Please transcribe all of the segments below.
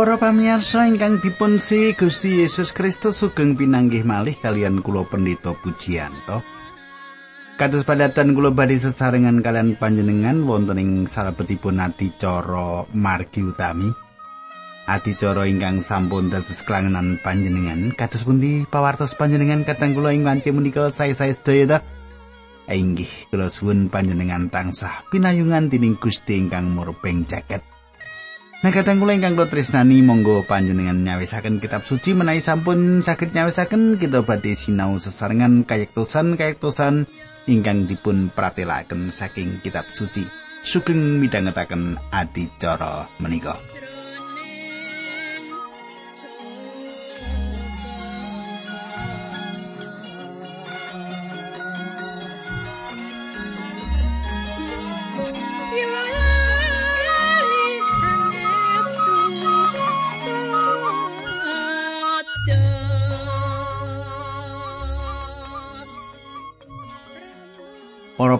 Para pamirsa ingkang dipun si Gusti Yesus Kristus sugeng pinanggih malih kalian kula pendeta pujianto. Kados padatan kula badhe sesarengan kalian panjenengan wonten ing salebetipun adicara margi utami. Adicara ingkang sampun dados kelangenan panjenengan kados pundi pawartos panjenengan katang kula ing wanci menika saya-saya sedaya ta. Inggih kula suwun panjenengan tansah pinayungan tining Gusti ingkang murbeng jaket. Nah kadang kula ingkang tresnani monggo panjenengan nyawisaken kitab suci menawi sampun saged nyawisaken kita badhe sinau sesarengan kayektosan kayektosan ingkang dipun pratelaken saking kitab suci sugeng midhangetaken adicara menika.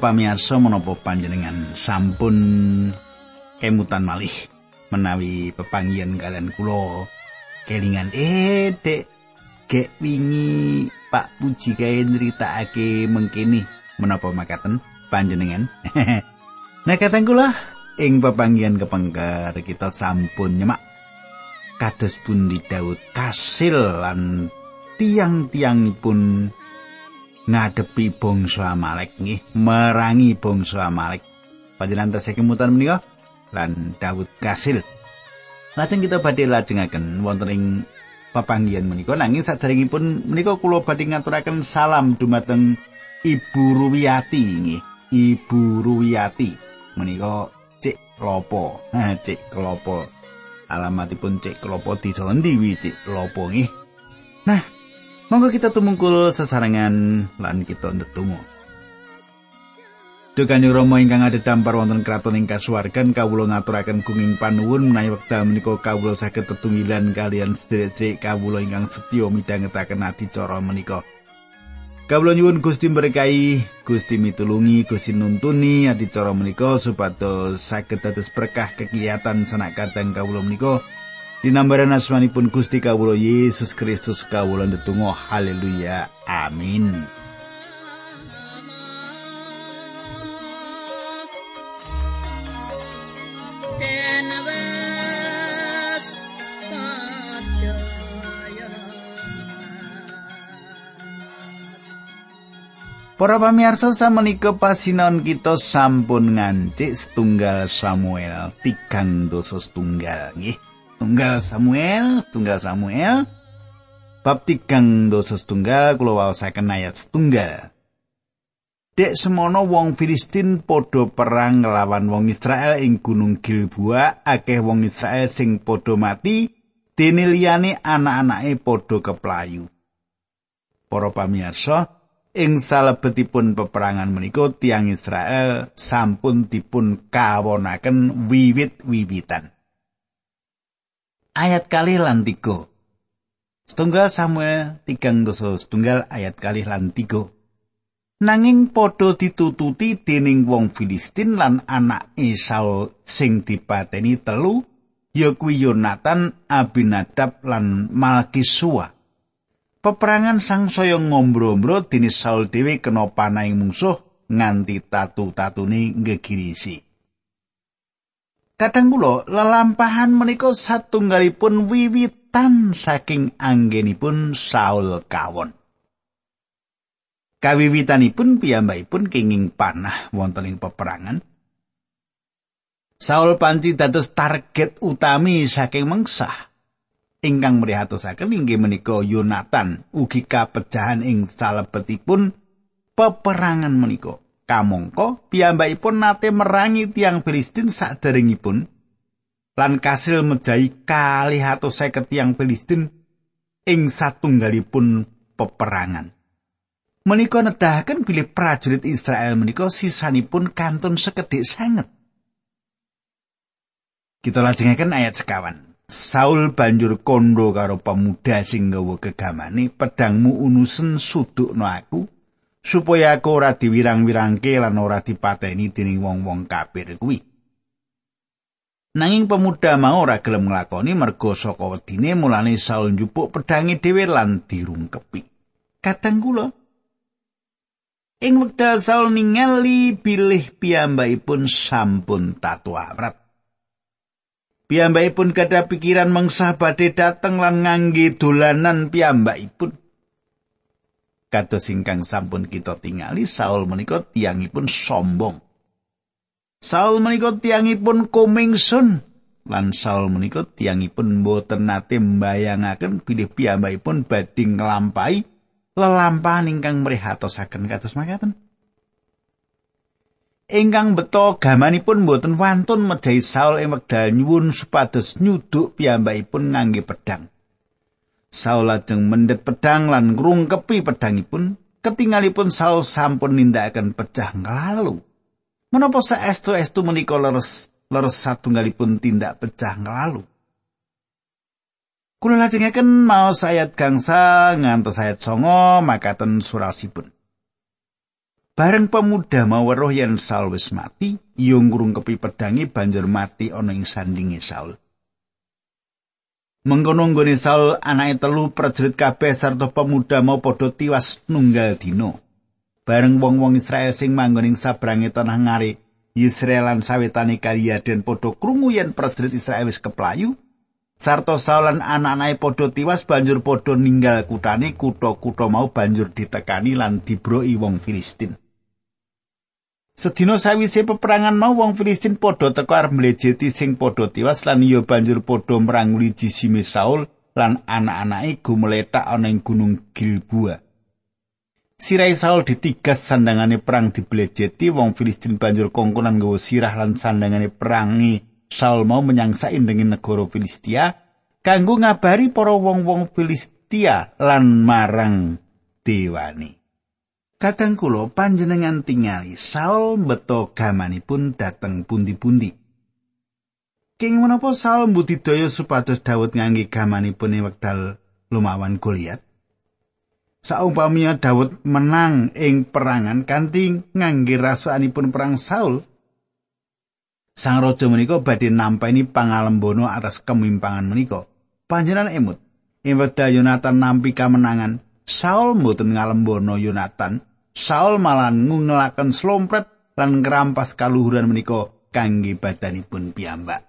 Pamirsa menapa panjenengan sampun kemutan malih menawi pepanggihan kalian kula. Kelingan eh dek gek wingi Pak Puji kae nyritakake mengkini menapa makaten panjenengan? Nah kateng kula ing pepanggihan kepengker kita sampun nyemak kados pundi Daud kasil lan tiang-tiangipun ngadepi bangsa Amalek. Nggih merangi bangsa Amalek. Panjenengan tesih kemutan menika lan Daud kasil. Lajeng kita badhe lajengaken wonten ing papanggihan menika. Nanging saderengipun menika kula badhe ngaturaken salam dumateng Ibu Ruwiyati. Nggih Ibu Ruwiyati. Menika Cik Klopo. Ha Cik Klopo. Alamatipun Cik Klopo di Jondi Cik Klopo. Nggih. Nah Monggo kita tumungkul sesarengan lan kita ndedonga. Duh Kanjeng Rama ingkang dampar wonten kraton ing kasuwargan kawula ngaturaken gunging panuwun menawi wekdal menika kawula saged tetunggilan kalian sedherek kawula ingkang setya midhangetaken adicara menika. Kawula nyuwun Gusti berkahi, Gusti mitulungi, Gusti nuntuni adicara menika supados saged dados berkah kegiatan sanak kadang kawula menika. Dinambaran asmanipun Gusti Kawula Yesus Kristus kawula ndedonga haleluya amin Para pamirsa samenika pasinaon kita sampun ngancik setunggal Samuel tigang dosa setunggal nggih. Tunggal Samuel, Tunggal Samuel. Bab tigang dosa setunggal kula waosaken ayat setunggal. Dek semono wong Filistin padha perang nglawan wong Israel ing Gunung Gilboa, akeh wong Israel sing padha mati, dene liyane anak-anake padha keplayu. Para pamirsa, ing salebetipun peperangan menika tiang Israel sampun dipun kawonaken wiwit-wiwitan. Ayat kali lan tiga. Setunggal Samuel tigang dosa setunggal ayat kali lan tiga. Nanging padha ditututi dening wong Filistin lan anak Esau sing dipateni telu, ya kuwi Yonatan, Abinadab lan Malkisua. Peperangan sang saya ngombro-ombro dene Saul dhewe kena panahing mungsuh nganti tatu-tatune ngegirisi. Kadang kula lelampahan menika satunggalipun wiwitan saking anggenipun Saul kawon. Kawiwitanipun piyambakipun kenging panah wonten ing peperangan. Saul panci dados target utami saking mengsah. Ingkang mrihatosaken inggih menika Yonatan ugi kapecahan ing salebetipun peperangan menika. Kamangka piyambakipun nate merangi tiang Filistin saderengipun lan kasil mejahi kalih atus seket tiang Filistin ing satunggalipun peperangan. Menika nedahaken bilih prajurit Israel menika sisanipun kantun sekedhik sanget. Kita lajengaken ayat sekawan. Saul banjur kondo karo pemuda sing nggawa gegamane pedangmu unusen sudukno aku supaya aku ora diwirang-wirangke lan ora dipateni dening wong-wong kafir kuwi. Nanging pemuda mau ora gelem nglakoni merga saka wedine mulane Saul njupuk pedhange dhewe lan dirungkepi. Kadang kula ing wekdal Saul ningali bilih piyambakipun sampun tatu awrat. Piyambakipun kada pikiran mengsah badhe dateng lan ngangge dolanan piyambakipun. Kados ingkang sampun kita tingali Saul menika tiyangipun sombong. Saul menika tiyangipun kumingsun lan Saul menika tiyangipun boten nate mbayangaken bilih piyambakipun badhe nglampahi lelampahan ingkang mrihatosaken kados makaten. Ingkang beto gamanipun boten wantun mejahi Saul ing wekdal nyuwun supados nyuduk piyambakipun ngangge pedang. Saul lajeng mendhet pedang lan ngrungkepi pedangipun, ketingalipun Saul sampun nindakaken pecah nglalu. Menapa saestu-estu menika leres leres satunggalipun tindak pecah nglalu. Kula lajengaken mau ayat gangsa ngantos ayat songo makaten surasipun. Bareng pemuda mau weruh yen Saul wis mati, yung kepi pedangi banjur mati ana ing sandinge Saul. Mengkono nggone Saul anake telu prajurit kabeh sarta pemuda mau padha tiwas nunggal dina. bareng wong-wong Israel sing manggon ing sabrange tanah ngari Israel lan sawetane kaliyaden padha krungu yen prajurit Israel wis keplayu sarta Saul lan anak-anake padha tiwas banjur padha ninggal kutane kutha-kutha mau banjur ditekani lan dibroki wong Filistin Sedina sawise peperangan mau wong Filistin padha teka arep mlejeti sing padha tiwas lan iya banjur padha meranguli jisime Saul lan anak-anake gumletak ana ing gunung Gilboa. Sirai Saul ditigas sandangane perang diblejeti wong Filistin banjur kongkonan nggawa sirah lan sandangane perangi Saul mau menyang saindenging negara Filistia kanggo ngabari para wong-wong Filistia lan marang dewani. Kadang kula panjenengan tingali Saul beto gamanipun dateng pundi-pundi. King menapa Saul mbudidaya supados Daud ngangge gamanipun ing wekdal lumawan Goliat? Saumpamanya Daud menang ing perangan kanthi ngangge rasanipun perang Saul, Sang raja menika badhe nampani pangalembono atas kemimpangan menika. Panjenengan emut, ing wekdal Yonatan nampi kamenangan, Saul mboten ngalembono Yonatan. Saul malah ngungelaken slompret lan ngrampas kaluhuran menika kangge badanipun piyambak.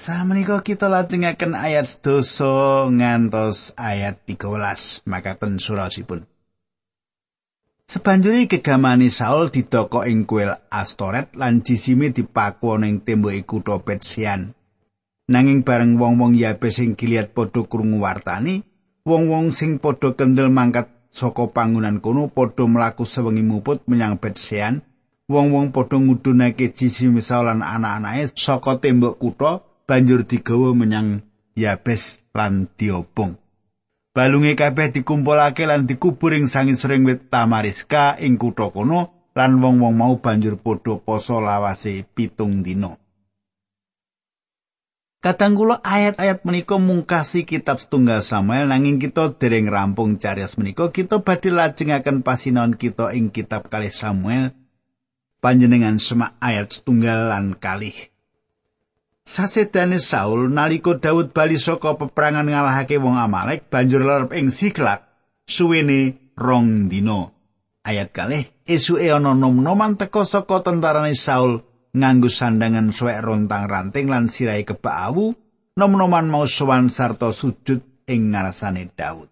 Samenika kita lajengaken ayat doso ngantos ayat 13 makaten surasipun. Sebanjuri gegamani Saul didoko ing kuil Astoret lan jisime dipaku ing tembok kutha Betsian. Nanging bareng wong-wong Yabes sing kiliat padha krungu wartani, wong-wong sing padha kendel mangkat saka pangunan kono padha mlaku sewengi muput menyang Betsian. Wong-wong padha ngudunake jisime Saul lan anak-anake saka tembok kutha banjur digawa menyang Yabes lan diobong. Balunge kabeh dikumpulake lan dikubur ing sangisoring wit Tamariska ing kutha kono lan wong-wong mau banjur padha poso lawase pitung dina. Katanggula ayat-ayat menika mungkasi kitab setunggal Samuel nanging kita dereng rampung carias menika kita badhe lajengaken pasinaon kita ing kitab kalih Samuel panjenengan semak ayat setunggal lan kalih. Sasedane Saul nalika Daud bali saka peperangan ngalahake wong Amalek banjur lerep ing Siklak suwene rong dina. Ayat kalih esuke ana nom-noman teka saka tentarane Saul nganggo sandangan suwek rontang ranting lan sirai kebak awu nom-noman mau sowan sarta sujud ing ngarsane Daud.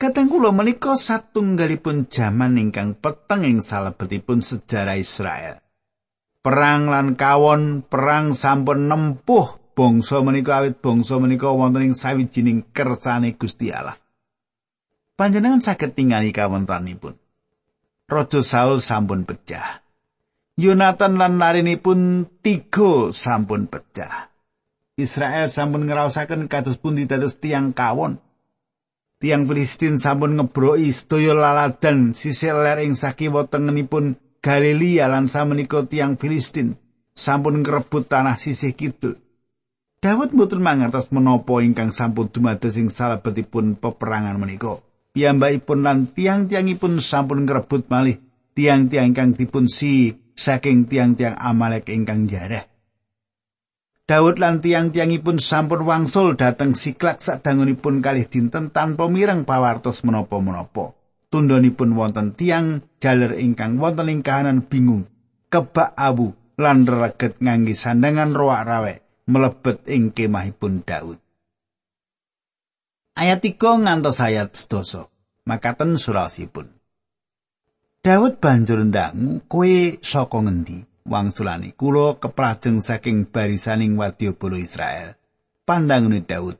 Kateng kula menika satunggalipun jaman ingkang peteng ing salebetipun sejarah Israel. perang lan kawon perang sampun nempuh bangsa menika awit bangsa menika wonten ing sawijining kersane Gusti Allah. Panjenengan saged tingali kawontenanipun. Raja Saul sampun pecah. Yonatan lan narinipun tiga sampun pecah. Israel sampun ngraosaken kados pundi dados tiang kawon. Tiang Filistin sampun ngebroki sedaya laladan sisih ler ing sakiwa tengenipun Galilea lan samenika tiang Filistin sampun ngrebut tanah sisih kidul. Dawud mboten mangertos menapa ingkang sampun dumados ing salebetipun peperangan menika. Piyambakipun lan tiang-tiangipun sampun ngrebut malih tiang-tiang ingkang dipun si saking tiang-tiang Amalek ingkang jarah. Daud lan tiang-tiangipun sampun wangsul dhateng Siklak sadangunipun kalih dinten tanpa mireng pawartos menapa-menapa. Tundhonipun wonten tiang jaler ingkang wonten ing kahanan bingung, kebak awu lan reget ngangge sandangan roak rawek mlebet ing kemahipun Daud. Ayat 3 ngantos ayat 10. Makaten surasipun. Daud banjur ndangu, "Kowe saka ngendi?" wangsulane kula keprajeng saking barisaning wadyabala Israel. Pandangane Daud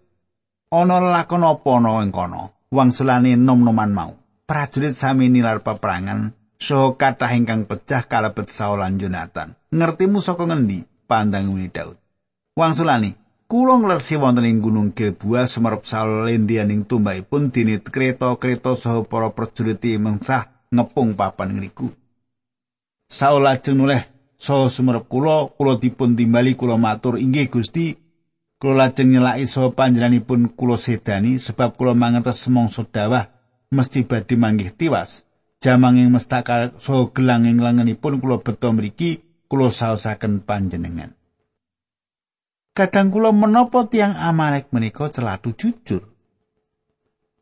ana lakon apa ana ing kono? Wangsulane nom-noman mau. Prajurit sami nilar peperangan saha kathah ingkang pecah kalebet Saul lan Jonathan. Ngertimu saka ngendi? Pandangane Daud wangsulane kula nglersi wonten ing gunung Gilboa sumerep Saul lendianing tumbakipun dene kereta-kereta saha para prajurit mengsah ngepung papan ngriku Saul lajeng nuleh saha sumerep kula kula dipun timbali kula matur. Inggih Gusti. Kula lajeng nyelaki saha panjenenganipun kula sedani sebab kula mangertos semongso dawah mesti badhe manggih tiwas. Jamanging mestakal saha gelang ing lengenipun kula beto mriki kula saosaken panjenengan. Kadang kula menapa tiang Amalek menika celatu jujur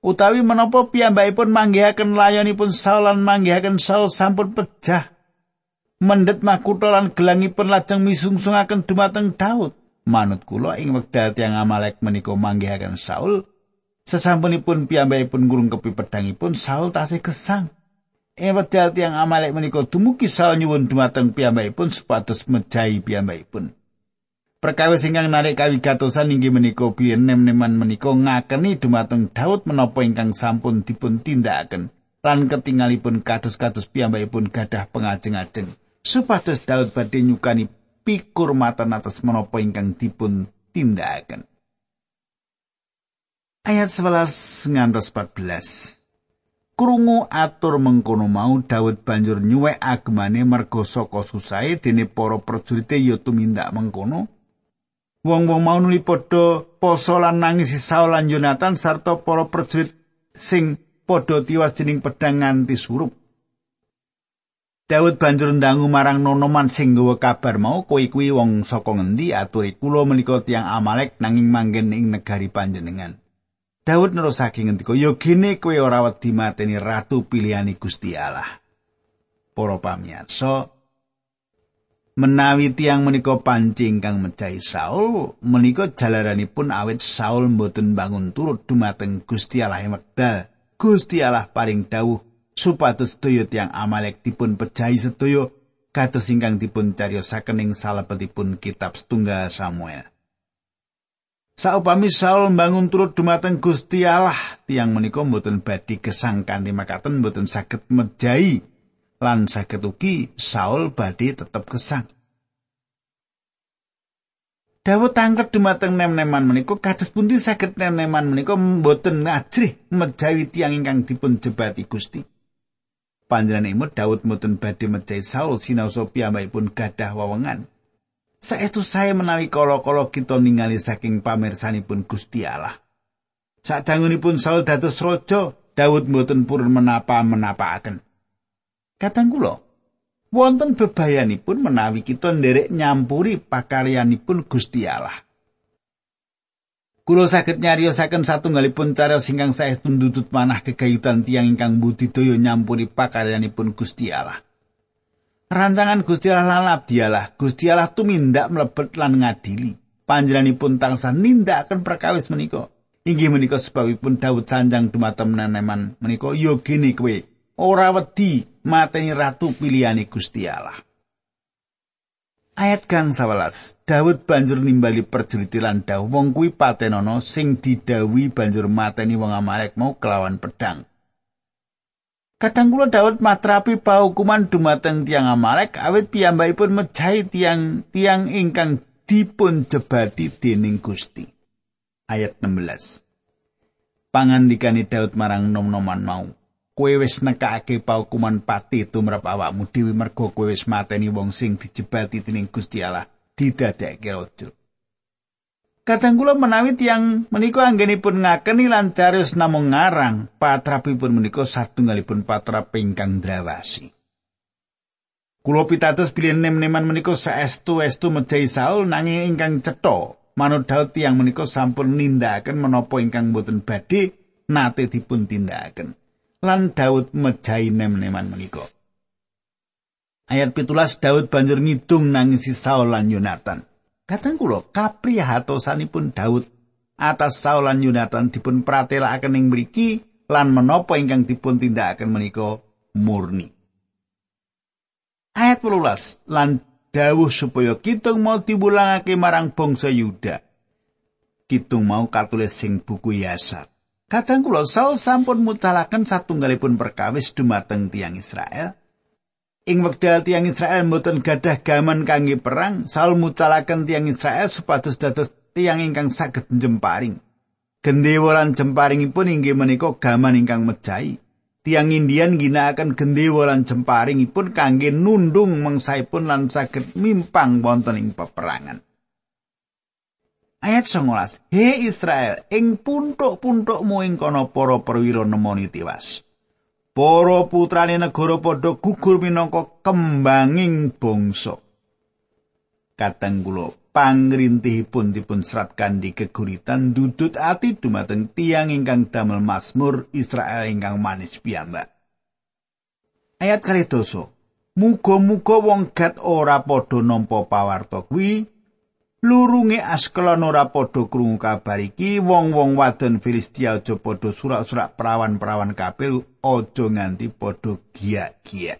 utawi menapa piyambakipun manggihaken layonipun Saul lan manggihaken Saul sampun pecah mendhet makutha lan gelangipun lajeng misungsungaken dumateng Daud. Manut kula ing wekdal tiang Amalek menika manggihaken Saul, sesampunipun piyambakipun ngurung kepi pedangipun Saul tasih gesang. Ing wekdal tiang Amalek menika dumugi Saul nyuwun dumateng piyambakipun supados mejahi piyambakipun. Perkawis ingkang narik kawigatosan inggih menika biyen nem-neman menika ngakeni dumateng Daud menapa ingkang sampun dipun tindakaken lan ketingalipun kados-kados piyambakipun gadah pengajeng-ajeng. supados Daud badhe nyukani pikur matan atas menapa ingkang dipun tindakaken. Ayat 11 ngantos 14. Krungu atur mengkono mau Daud banjur nyuwek agemane merga saka susahe dene para prajurit ya tumindak mengkono. Wong-wong mau nuli padha poso lan nangis Saul lan Jonathan sarta para prajurit sing padha tiwas dening pedhang nganti surup. Daud banjur ndangu marang nonoman sing nggawa kabar mau kowe kuwi wong saka ngendi aturi kula menika tiang Amalek nanging manggen ing negari panjenengan. Daud nerusake ngendika, "Ya gene kowe ora wedi mateni ratu pilihane Gusti Allah." Para pamirsa, menawi tiang menika pancing kang mecahi Saul, menika jalaranipun awit Saul mboten bangun turut dumateng Gusti Allah wekdal. Gusti Allah paring dawuh supados sedaya tiang Amalek dipun pejahi sedaya kados ingkang dipun cariyosaken ing salebetipun kitab setunggal Samuel. Saupami Saul bangun turut dumateng Gusti Allah, tiang menika mboten badhe gesang kanthi makaten mboten saged mejahi lan saged ugi Saul badhe tetep gesang. Dawuh tangket dumateng nem-neman menika kados pundi saged nem-neman menika mboten ajrih mejahi tiang ingkang dipun jebati Gusti. panjenenganipun Daud mboten badhe mejahi Saul sinaosa piyambakipun gadah wewengan. Saestu saya menawi kala-kala kita ningali saking pamirsanipun Gusti Allah. Sadangunipun Saul dados raja, Daud mboten purun menapa-menapaaken. Katang kula, wonten bebayanipun menawi kita nderek nyampuri pakaryanipun Gusti Allah. Kulo saged nyariosaken satunggalipun cara singkang saestu ndutut manah kegayutan tiang ingkang budidaya nyampuri pakaryanipun Gusti Allah. Rancangan Gusti Allah lan abdi Allah, Gusti Allah tumindak mlebet lan ngadili. Panjenenganipun tansah nindakaken perkawis menika. Inggih menika sebabipun Daud sanjang dumateng neneman menika yo gene kowe ora wedi mateni ratu pilihane Gusti Allah. Ayat kang 11. Daud banjur nimbali perjuritilan dawuh wong kuwi patenono sing didawi banjur mateni wong Amalek mau kelawan pedang. Kadang kula Daud matrapi paukuman dumateng tiang Amalek awit piyambakipun mejahi tiang tiang ingkang dipun jebati dening Gusti. Ayat 16. Pangandikane Daud marang nom-noman mau. Kowe wis nekake paukuman pati tumrap awakmu dhewe mergo kowe wis mateni wong sing dijebati dening Gusti Allah didadekke raja. Kadang kula menawi tiang menika anggenipun ngakeni lan carius namung ngarang patrapipun menika satunggalipun patrap ingkang drawasi. Kula pitados bilih nem-neman menika saestu-estu mejahi Saul nanging ingkang cetha manut Daud tiyang menika sampun nindakaken menapa ingkang boten badhe nate dipun tindakaken. Lan Daud mejahi nem-neman menika. Ayat pitulas Daud banjur ngidung nangisi Saul lan Yonatan. Katang kula kaprihatosanipun Daud atas Saul lan Yonatan dipun pratelakaken ing mriki lan menapa ingkang dipun tindakaken menika murni. Ayat 18 lan dawuh supaya kitung mau diwulangake marang bangsa Yuda. Kitung mau katulis sing buku Yasar. Kadang kula Saul sampun mucalaken satunggalipun perkawis dumateng tiang Israel. Ing wekdal tiang Israel mboten gadah gaman kangge perang, Saul mucalaken tiang Israel supados dados tiang ingkang saged jemparing. Gendewa lan jemparingipun inggih menika gaman ingkang mejahi. Tiang Indian ginakaken gendewa lan jemparingipun kangge nundung mangsaipun lan saged mimpang wonten ing peperangan. Ayat 19. He Israel, ing puntuk-puntukmu ing kono para perwira nemoni tiwas. Para putrane negara padha gugur minangka kembanging bangsa. Kateng kula pangrintihipun dipun serat kandi keguritan dudut ati dumateng tiang ingkang damel Mazmur Israel ingkang manis piyambak. Ayat kali doso. Muga-muga wong gat ora padha nampa pawarta kuwi. Lurunge Askelon ora padha krungu kabar iki, wong-wong wadon Filistia aja padha surak-surak perawan-perawan kabeh aja nganti padha giyak-giyak.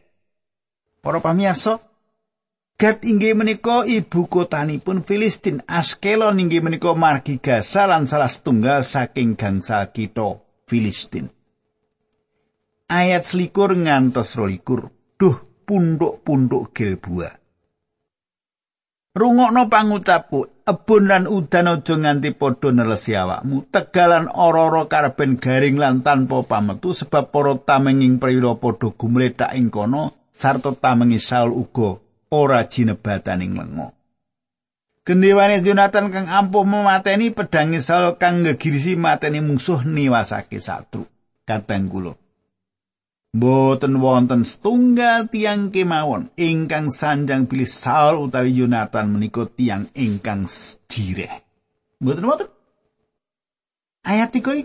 Para pamirsa, Gat inggih menika ibu kotanipun Filistin. Askelon inggih menika margi Gaza lan salah setunggal saking gangsal kita Filistin. Ayat selikur ngantos rolikur. Duh punduk-punduk Gilbua. Rungokno pangucapku, ebon lan udan aja nganti padha nelesi awakmu. Tegalan ora-ora karben garing lan tanpa pametu sebab para tamenging prira padha gumletak ing kono sarta tamengi Saul uga ora jinebataning lengo. Gendewane Jonathan kang ampuh memateni pedang Saul kang ngegirisi mateni musuh niwasake satru. Kateng kula. Mboten wonten setunggal tiang kemawon ingkang sanjang pilih Saul utawi Jonathan menika tiang ingkang jireh. Mboten wonten. Ayat 3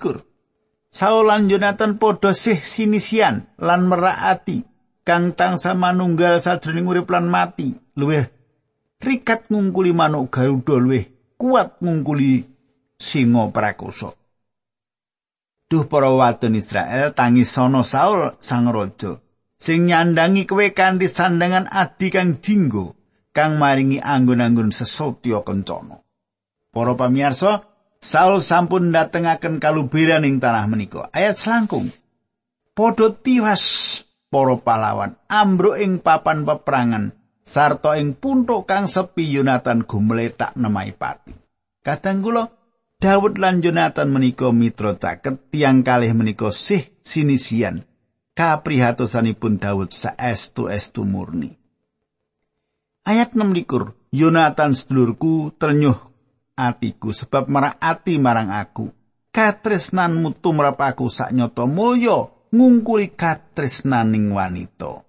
Saul lan Jonathan padha sih sinisian lan meraati kang tangsa manunggal sajroning urip lan mati luwih rikat ngungkuli manuk garuda luwih kuat ngungkuli singa prakoso duh para wadon Israel tangi sono Saul sang raja sing nyandangi kowe kanthi sandangan adi kang jinggo kang maringi anggun-anggun sesotya kencana. Para pamirsa Saul sampun datengaken kalubiran ing tanah menika. Ayat selangkung. Padha tiwas para pahlawan ambruk ing papan peperangan sarta ing puntuk kang sepi Yonatan gumletak nemai pati. Kadang kula Daud lan Yonatan menika mitra caket tiang kalih menika sih sinisian kaprihatosanipun Daud saestu-estu murni. Ayat 6 likur, Yonatan sedulurku ternyuh atiku sebab marah ati marang aku. Katresnanmu tumrap aku sak nyoto mulya ngungkuli katresnaning wanita.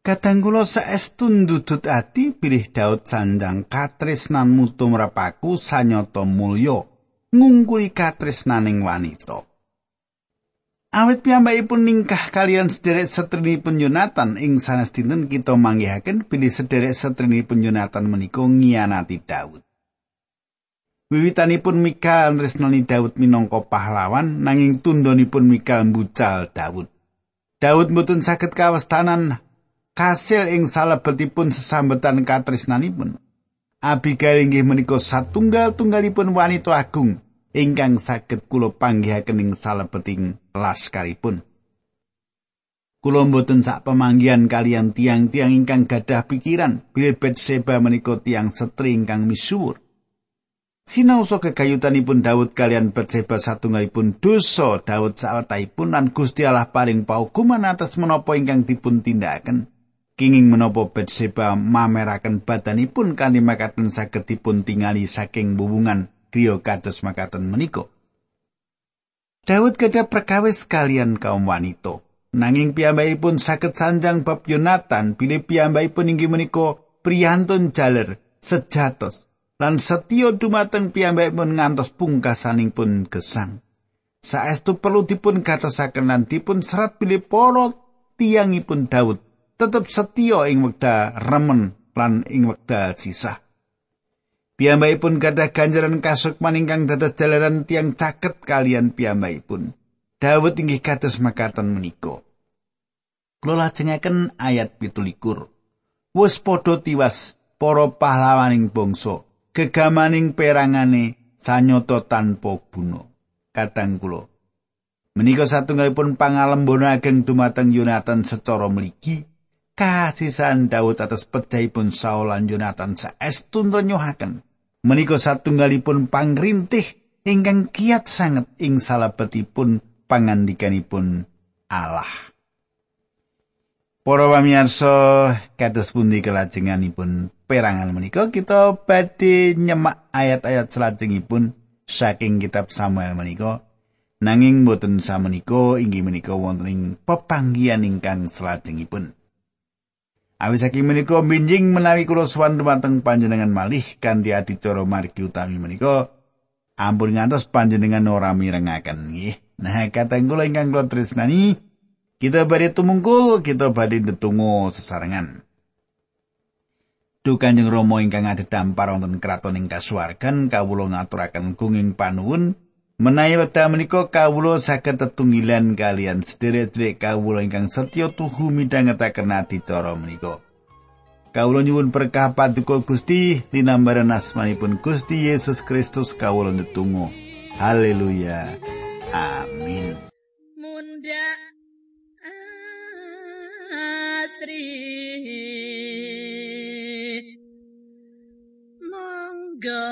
Katanggula saestu ndudut ati pilih Daud sanjang katresnan mutu mrapaku sanyata mulya ngungkuli katresnaning wanita. Awit piyambakipun ningkah kalian sederek setrini penyunatan ing sanes dinten kita manggihaken pilih sederek setrini penyunatan menika ngianati Daud. Wiwitanipun Mikal tresnani Daud minangka pahlawan nanging tundhonipun Mikal mbucal Daud. Daud mboten saged kawestanan kasil ing salebetipun sesambetan katresnanipun. Abigail inggih menika satunggal-tunggalipun wanita agung ingkang saged kula panggihaken ing salebeting laskaripun. Kula mboten sak pemanggihan kalian tiang-tiang ingkang gadah pikiran bilih Betseba menika tiang setri ingkang misuwur. Sinausa kegayutanipun Daud kalian Batseba satunggalipun dosa Daud sawetahipun lan Gusti Allah paring paukuman atas menapa ingkang dipun tindakaken. Kinging menapa Batseba mameraken badanipun kanthi makaten saged tingali saking hubungan griya kados makaten menika. Daud gadah perkawis kalian kaum wanita. Nanging piyambakipun saged sanjang bab Yonatan bilih piyambakipun inggih menika priyantun jaler sejatos lan setya dumateng piyambakipun ngantos pungkasaning pun gesang. Saestu perlu dipun katosaken lan dipun serat bilih para tiyangipun Daud tetep setya ing wekdal remen lan ing wekdal sisah. Piyambakipun gadah ganjaran kasukman ingkang dados jalaran tiang caket kalian piyambakipun. Daud inggih kados makaten menika. Kula lajengaken ayat 17. Wus padha tiwas para pahlawaning bangsa, gegamaning perangane sanyata tanpa guna. Kadang kula menika satunggalipun pangalembono ageng dumateng Yonatan secara mligi kasisan Daud atas pecahipun Saul lan Yonatan saestu nrenyohaken. Menika satunggalipun pangrintih ingkang kiat sanget ing salabetipun pangandikanipun Allah. Para pamirsa, kados pundi kelajenganipun perangan menika kita badhe nyemak ayat-ayat salajengipun saking kitab Samuel menika. Nanging boten samenika inggih menika wonten ing pepanggihan ingkang salajengipun. Awis saking menika binjing menawi kula sowan dumateng panjenengan malih kanthi adicara margi utami menika ampun ngantos panjenengan ora mirengaken nggih. Nah, kateng kula ingkang kula tresnani, Kita badhe tumungkul, kita badhe ndedonga sesarengan. Duh Kanjeng Rama ingkang adhedhampar wonten kraton ing kasuwargan kawula ngaturaken gunging panuwun menawi wekdal menika kawula saged tetunggilan kalian sedherek-sedherek kawula ingkang setya tuhu midhangetaken adicara menika. Kawula nyuwun berkah paduka Gusti linambaran asmanipun Gusti Yesus Kristus kawula ndedonga. Haleluya. Amin. Munda mangga